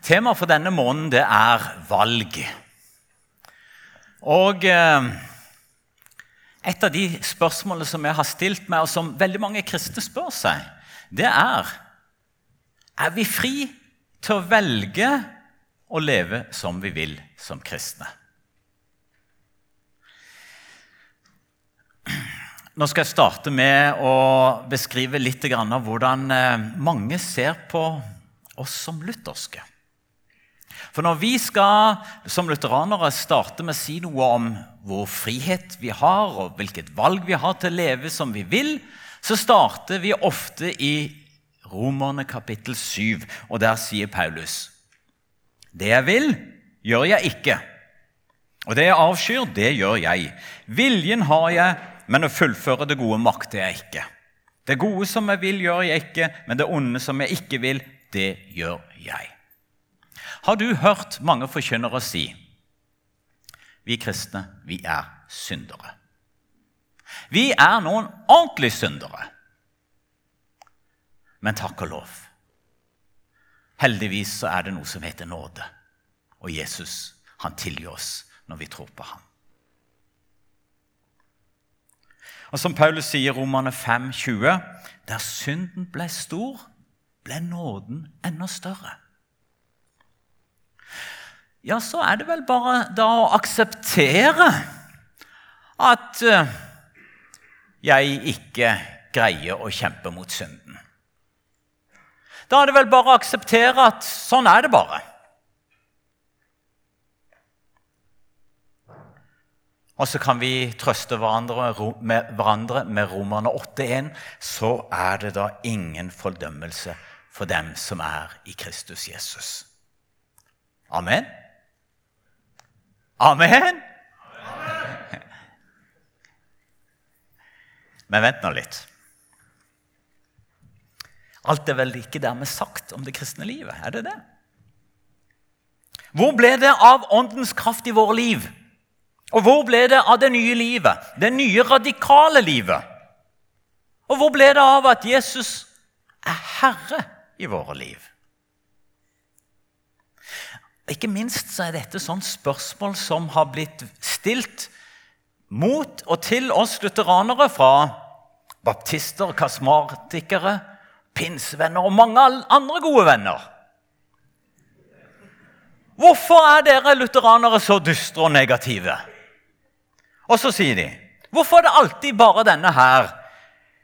Temaet for denne måneden det er valg. Og eh, et av de spørsmålene som jeg har stilt meg, og som veldig mange kristne spør seg, det er Er vi fri til å velge å leve som vi vil som kristne? Nå skal jeg starte med å beskrive litt av hvordan eh, mange ser på oss som lutherske. For når vi skal som lutheranere starte med å si noe om hvor frihet vi har, og hvilket valg vi har til å leve som vi vil, så starter vi ofte i Romerne kapittel 7, og der sier Paulus Det jeg vil, gjør jeg ikke. Og det jeg avskyr, det gjør jeg. Viljen har jeg, men å fullføre det gode makter jeg ikke. Det gode som jeg vil, gjør jeg ikke, men det onde som jeg ikke vil, det gjør jeg. Har du hørt mange forkynnere si vi kristne, vi er syndere? Vi er noen ordentlige syndere. Men takk og lov. Heldigvis så er det noe som heter nåde. Og Jesus han tilgir oss når vi tror på ham. Og Som Paulus sier i Romane 5, 20, der synden ble stor, ble nåden enda større ja, så er det vel bare da å akseptere at eh, jeg ikke greier å kjempe mot synden. Da er det vel bare å akseptere at sånn er det bare. Og så kan vi trøste hverandre med, Romerne 8,1. Så er det da ingen fordømmelse for dem som er i Kristus Jesus. Amen. Amen? Men vent nå litt. Alt er vel ikke dermed sagt om det kristne livet? Er det det? Hvor ble det av åndens kraft i våre liv? Og hvor ble det av det nye livet? Det nye, radikale livet? Og hvor ble det av at Jesus er herre i våre liv? Ikke minst så er dette sånn spørsmål som har blitt stilt mot og til oss lutheranere fra baptister, kasmatikere, pinsevenner og mange andre gode venner. Hvorfor er dere lutheranere så dystre og negative? Og så sier de Hvorfor er det alltid bare denne her?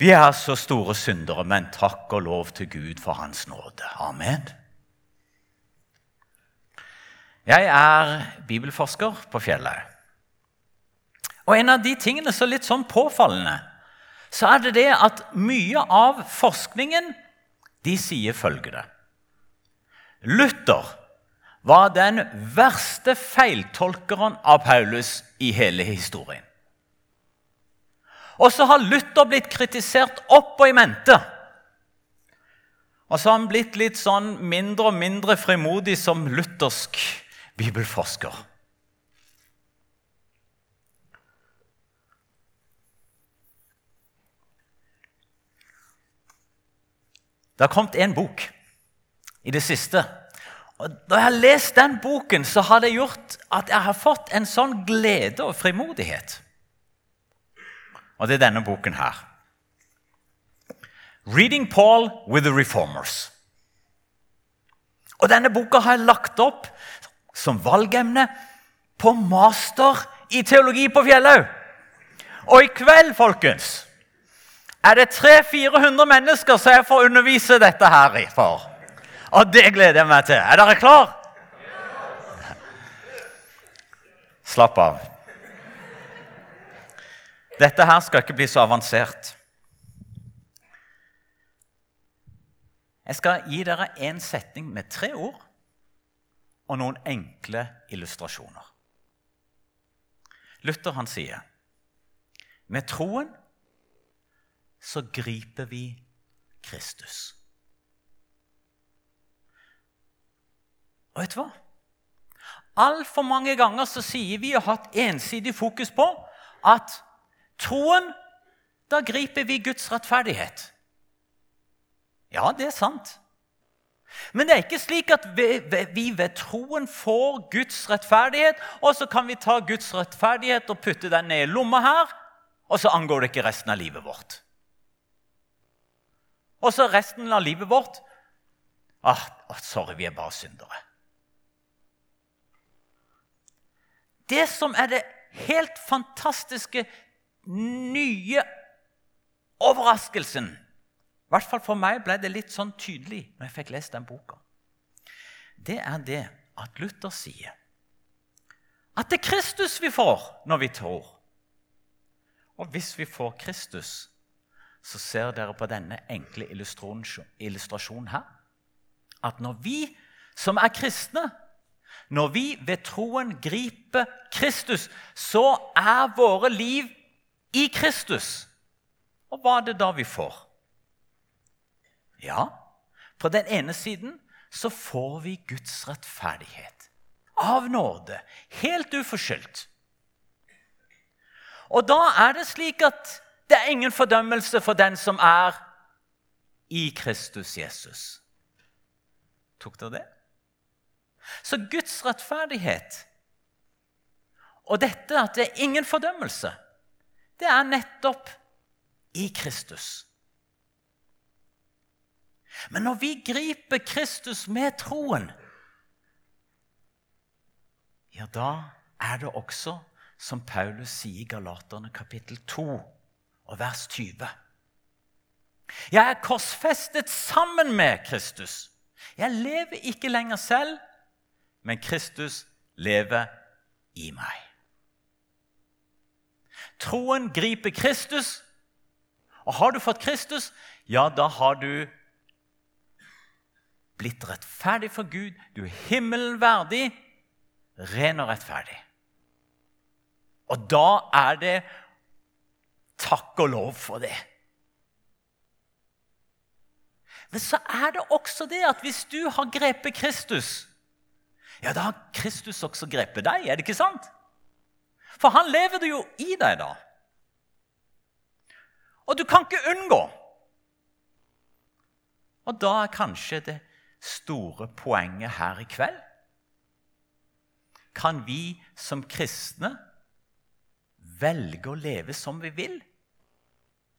Vi er så store syndere, men takk og lov til Gud for Hans nåde. Amen. Jeg er bibelforsker på Fjellhaug. Og en av de tingene som er litt sånn påfallende, så er det det at mye av forskningen de sier følgende Luther var den verste feiltolkeren av Paulus i hele historien. Og så har Luther blitt kritisert opp og i mente. Og så har han blitt litt sånn mindre og mindre frimodig som luthersk bibelforsker. Det har kommet en bok i det siste. Og Da jeg har lest den boken, så har det gjort at jeg har fått en sånn glede og frimodighet. Og det er denne boken her. 'Reading Paul with the Reformers'. Og Denne boka har jeg lagt opp som valgemne på master i teologi på Fjellhaug. Og i kveld, folkens, er det 300-400 mennesker som jeg får undervise dette her for. Og det gleder jeg meg til. Er dere klar? Slapp av. Dette her skal ikke bli så avansert. Jeg skal gi dere en setning med tre ord og noen enkle illustrasjoner. Luther han sier med troen så griper vi Kristus. Og vet du hva? Altfor mange ganger så sier vi og har hatt ensidig fokus på at troen Da griper vi Guds rettferdighet. Ja, det er sant. Men det er ikke slik at vi ved troen får Guds rettferdighet, og så kan vi ta Guds rettferdighet og putte den ned i lomma her, og så angår det ikke resten av livet vårt. Og så resten av livet vårt ah, Sorry, vi er bare syndere. Det som er det helt fantastiske, nye overraskelsen I hvert fall for meg ble det litt sånn tydelig når jeg fikk lest den boka. Det er det at Luther sier at det er Kristus vi får når vi tror. Og hvis vi får Kristus, så ser dere på denne enkle illustrasjonen her at når vi som er kristne, når vi ved troen griper Kristus, så er våre liv i Kristus. Og hva er det da vi får? Ja, på den ene siden så får vi Guds rettferdighet. Av nåde. Helt uforskyldt. Og da er det slik at det er ingen fordømmelse for den som er i Kristus Jesus. Tok dere det? Så Guds rettferdighet og dette at det er ingen fordømmelse, det er nettopp i Kristus. Men når vi griper Kristus med troen, ja, da er det også, som Paulus sier i Galaterne kapittel 2 og vers 20. Jeg er korsfestet sammen med Kristus. Jeg lever ikke lenger selv, men Kristus lever i meg. Troen griper Kristus, og har du fått Kristus, ja, da har du blitt rettferdig for Gud. Du er himmelen verdig, ren og rettferdig. Og da er det takk og lov for det. Men så er det også det at hvis du har grepet Kristus, ja, da har Kristus også grepet deg, er det ikke sant? For han lever jo i deg, da. Og du kan ikke unngå. Og da er kanskje det store poenget her i kveld Kan vi som kristne velge å leve som vi vil?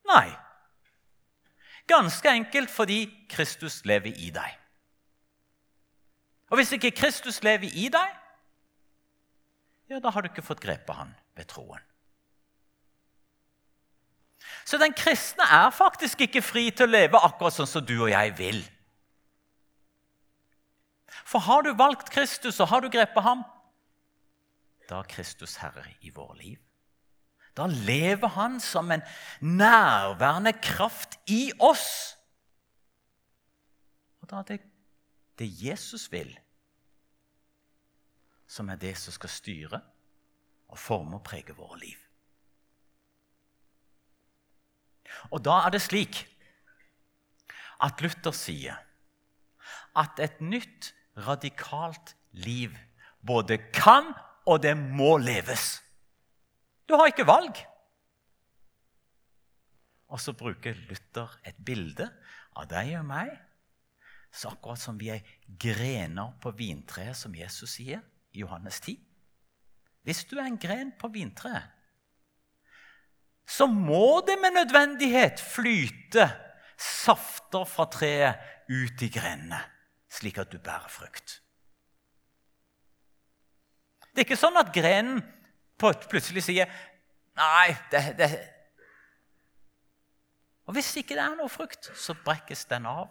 Nei. Ganske enkelt fordi Kristus lever i deg. Og hvis ikke Kristus lever i deg, ja, da har du ikke fått grepet han ved troen. Så den kristne er faktisk ikke fri til å leve akkurat sånn som du og jeg vil. For har du valgt Kristus, og har du grepet ham, da er Kristus herre i våre liv. Da lever han som en nærværende kraft i oss. Og da er det det Jesus vil, som er det som skal styre og forme og prege våre liv. Og da er det slik at Luther sier at et nytt, radikalt liv både kan og det må leves. Du har ikke valg. Og så bruker Luther et bilde av deg og meg så akkurat som vi er grener på vintreet, som Jesus sier i Johannes 10. Hvis du er en gren på vintreet, så må det med nødvendighet flyte safter fra treet ut i grenene, slik at du bærer frukt. Det er ikke sånn at grenen plutselig sier Nei, det, det Og hvis ikke det er noe frukt, så brekkes den av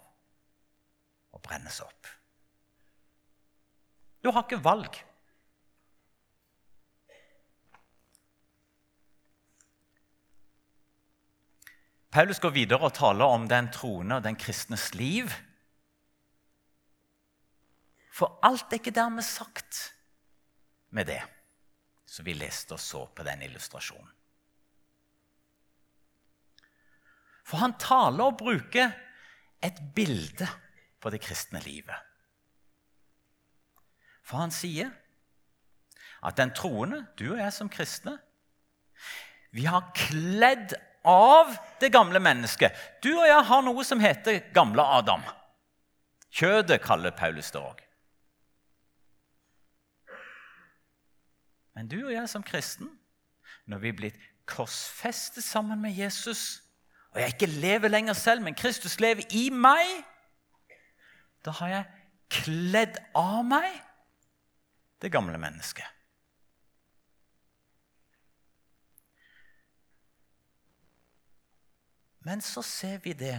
og brennes opp. Du har ikke valg. Paulus går videre og taler om den troende og den kristnes liv. For alt er ikke dermed sagt med det som vi leste og så på den illustrasjonen. For han taler og bruker et bilde på det kristne livet. For han sier at den troende, du og jeg som kristne, vi har kledd av det gamle mennesket. Du og jeg har noe som heter gamle Adam. Kjødet kaller Paulus det òg. Men du og jeg som kristen, når vi er blitt korsfestet sammen med Jesus, og jeg ikke lever lenger selv, men Kristus lever i meg, da har jeg kledd av meg det gamle mennesket. Men så ser vi det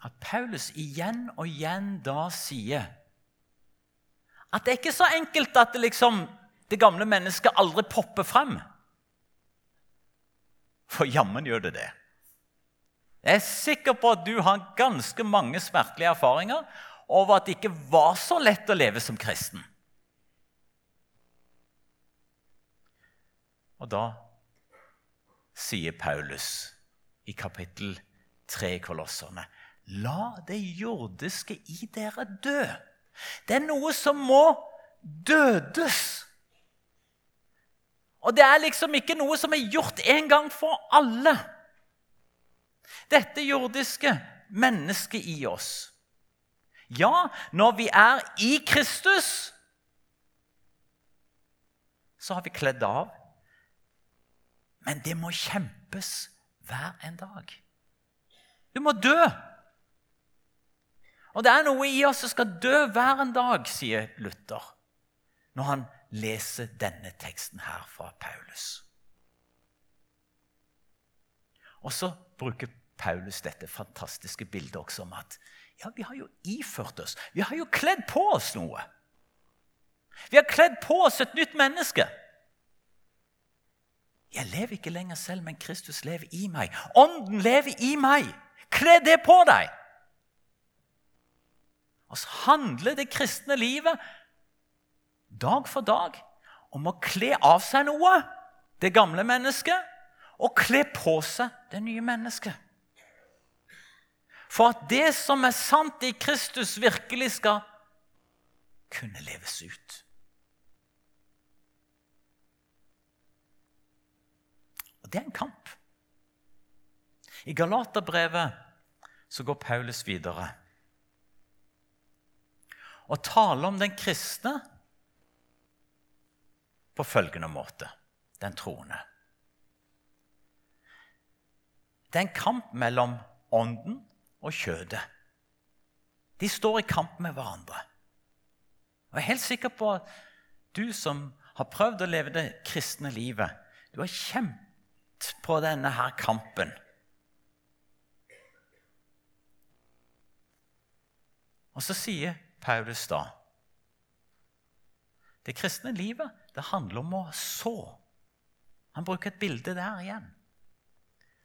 at Paulus igjen og igjen da sier at det er ikke så enkelt at det, liksom, det gamle mennesket aldri popper frem. For jammen gjør det det. Jeg er sikker på at du har ganske mange smertelige erfaringer over at det ikke var så lett å leve som kristen. Og da sier Paulus i kapittel 3 i Kolosserne La det jordiske i dere dø. Det er noe som må dødes. Og det er liksom ikke noe som er gjort en gang for alle. Dette jordiske mennesket i oss. Ja, når vi er i Kristus, så har vi kledd av. Men det må kjempes hver en dag. Du må dø. Og det er noe i oss som skal dø hver en dag, sier Luther når han leser denne teksten her fra Paulus. Og så bruker Paulus dette fantastiske bildet også om at ja, vi har jo iført oss, vi har jo kledd på oss noe. Vi har kledd på oss et nytt menneske. Jeg lever ikke lenger selv, men Kristus lever i meg. Ånden lever i meg. Kle det på deg! Og så handler det kristne livet dag for dag om å kle av seg noe, det gamle mennesket, og kle på seg det nye mennesket. For at det som er sant i Kristus, virkelig skal kunne leves ut. Og det er en kamp. I Galaterbrevet så går Paulus videre og taler om den kristne på følgende måte den troende. Det er en kamp mellom ånden og kjødet. De står i kamp med hverandre. Og Jeg er helt sikker på at du som har prøvd å leve det kristne livet, du har kjent på denne her kampen. Og så sier Paulus da Det kristne livet det handler om å så. Han bruker et bilde der igjen.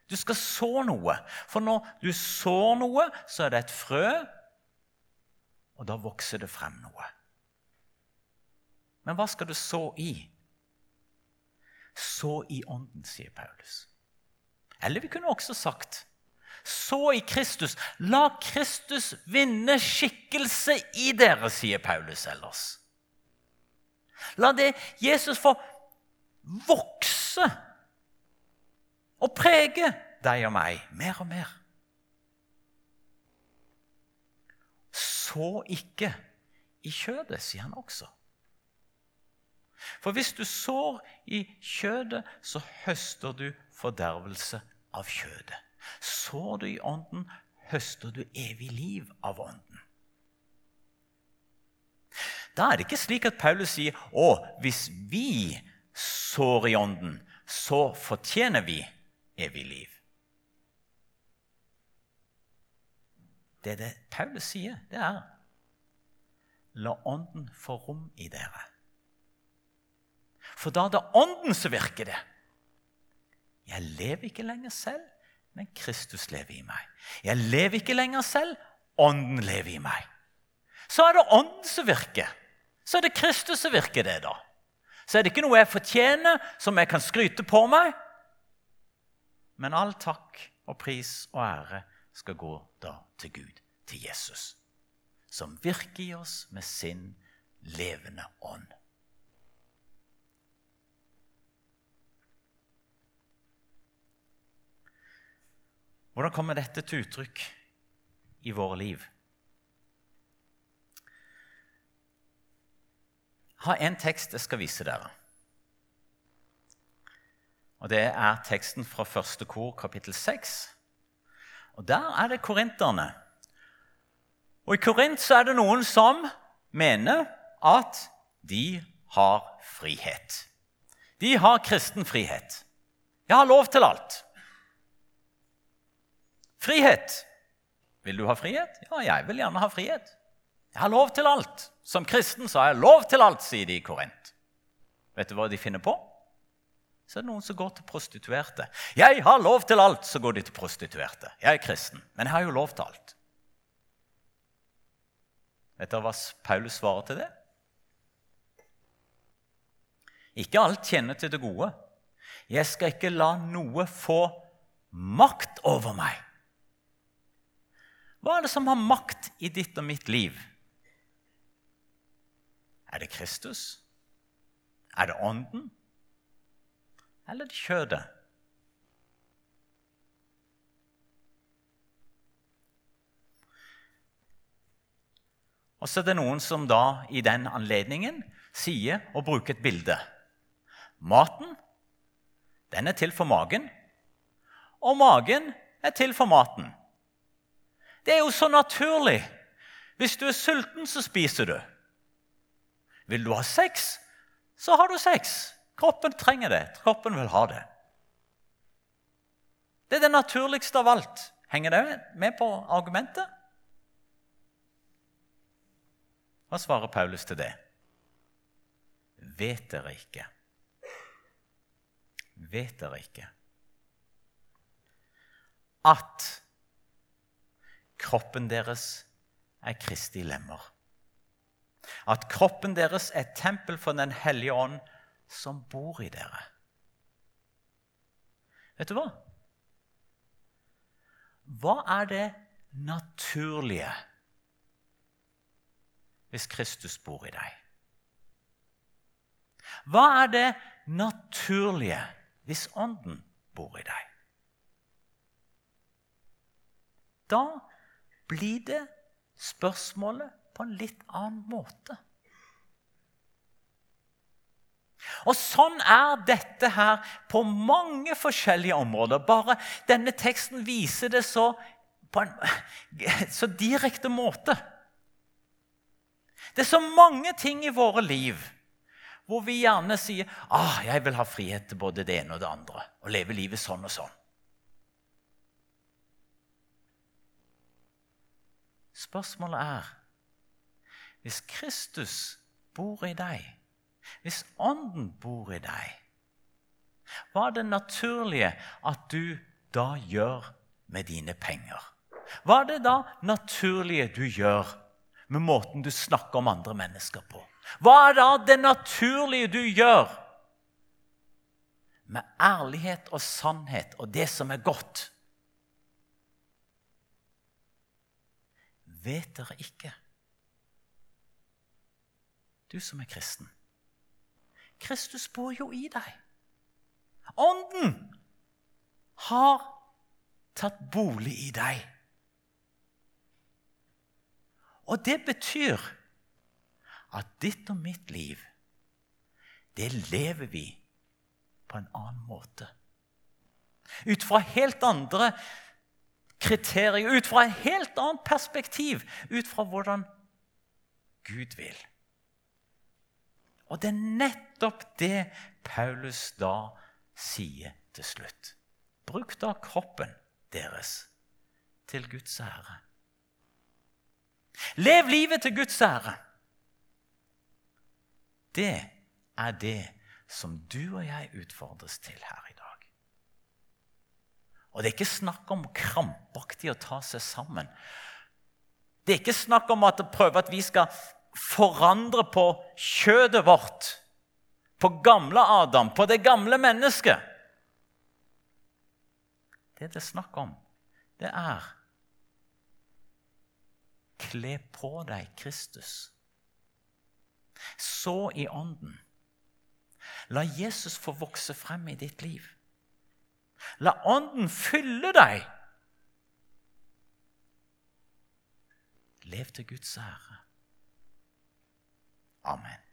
Du skal så noe. For når du sår noe, så er det et frø, og da vokser det frem noe. Men hva skal du så i? Så i ånden, sier Paulus. Eller vi kunne også sagt så i Kristus. La Kristus vinne skikkelse i dere, sier Paulus ellers. La det Jesus få vokse og prege deg og meg mer og mer. Så ikke i kjødet, sier han også. For hvis du sår i kjødet, så høster du fordervelse av kjødet. Sår du i Ånden, høster du evig liv av Ånden. Da er det ikke slik at Paulus sier å, hvis vi sår i Ånden, så fortjener vi evig liv. Det det Paulus sier, det er La Ånden få rom i dere. For da er det Ånden som virker det. Jeg lever ikke lenger selv, men Kristus lever i meg. Jeg lever ikke lenger selv, Ånden lever i meg. Så er det Ånden som virker. Så er det Kristus som virker det, da. Så er det ikke noe jeg fortjener, som jeg kan skryte på meg. Men all takk og pris og ære skal gå da til Gud, til Jesus, som virker i oss med sin levende ånd. Hvordan kommer dette til uttrykk i våre liv? Har en tekst jeg skal vise dere. Og Det er teksten fra første kor, kapittel 6. Og Der er det korinterne. Og I Korint så er det noen som mener at de har frihet. De har kristen frihet. Jeg har lov til alt. Frihet. Vil du ha frihet? Ja, jeg vil gjerne ha frihet. Jeg har lov til alt. Som kristen så har jeg lov til alt, sier de i Korint. Vet du hva de finner på? Så er det noen som går til prostituerte. Jeg har lov til alt, så går de til prostituerte. Jeg er kristen, men jeg har jo lov til alt. Vet dere hva Paulus svarer til det? Ikke alt tjener til det gode. Jeg skal ikke la noe få makt over meg. Hva er det som har makt i ditt og mitt liv? Er det Kristus? Er det Ånden? Eller er det kjødet? Og så er det noen som da i den anledningen sier og bruker et bilde. Maten, den er til for magen, og magen er til for maten. Det er jo så naturlig. Hvis du er sulten, så spiser du. Vil du ha sex, så har du sex. Kroppen trenger det. Kroppen vil ha det. Det er det naturligste av alt. Henger det med på argumentet? Hva svarer Paulus til det? Vet dere ikke? Vet dere ikke at kroppen deres er Kristi lemmer? At kroppen deres er et tempel for Den hellige ånd som bor i dere. Vet du hva? Hva er det naturlige hvis Kristus bor i deg? Hva er det naturlige hvis Ånden bor i deg? Da blir det spørsmålet på en litt annen måte. Og Sånn er dette her på mange forskjellige områder. Bare denne teksten viser det så på en så direkte måte. Det er så mange ting i våre liv hvor vi gjerne sier ah, jeg vil ha frihet til både det ene og det andre. Og leve livet sånn og sånn. Spørsmålet er hvis Kristus bor i deg, hvis Ånden bor i deg, hva er det naturlige at du da gjør med dine penger? Hva er det da naturlige du gjør med måten du snakker om andre mennesker på? Hva er da det naturlige du gjør med ærlighet og sannhet og det som er godt? Vet dere ikke? Du som er kristen. Kristus bor jo i deg. Ånden har tatt bolig i deg. Og det betyr at ditt og mitt liv, det lever vi på en annen måte. Ut fra helt andre kriterier, ut fra et helt annet perspektiv, ut fra hvordan Gud vil. Og det er nettopp det Paulus da sier til slutt. Bruk da kroppen deres til Guds ære. Lev livet til Guds ære. Det er det som du og jeg utfordres til her i dag. Og det er ikke snakk om krampaktig å ta seg sammen. Det er ikke snakk om at prøve at vi skal forandre på kjødet vårt, på gamle Adam, på det gamle mennesket. Det det er snakk om, det er Kle på deg Kristus. Så i ånden. La Jesus få vokse frem i ditt liv. La ånden fylle deg. Lev til Guds ære. Amen.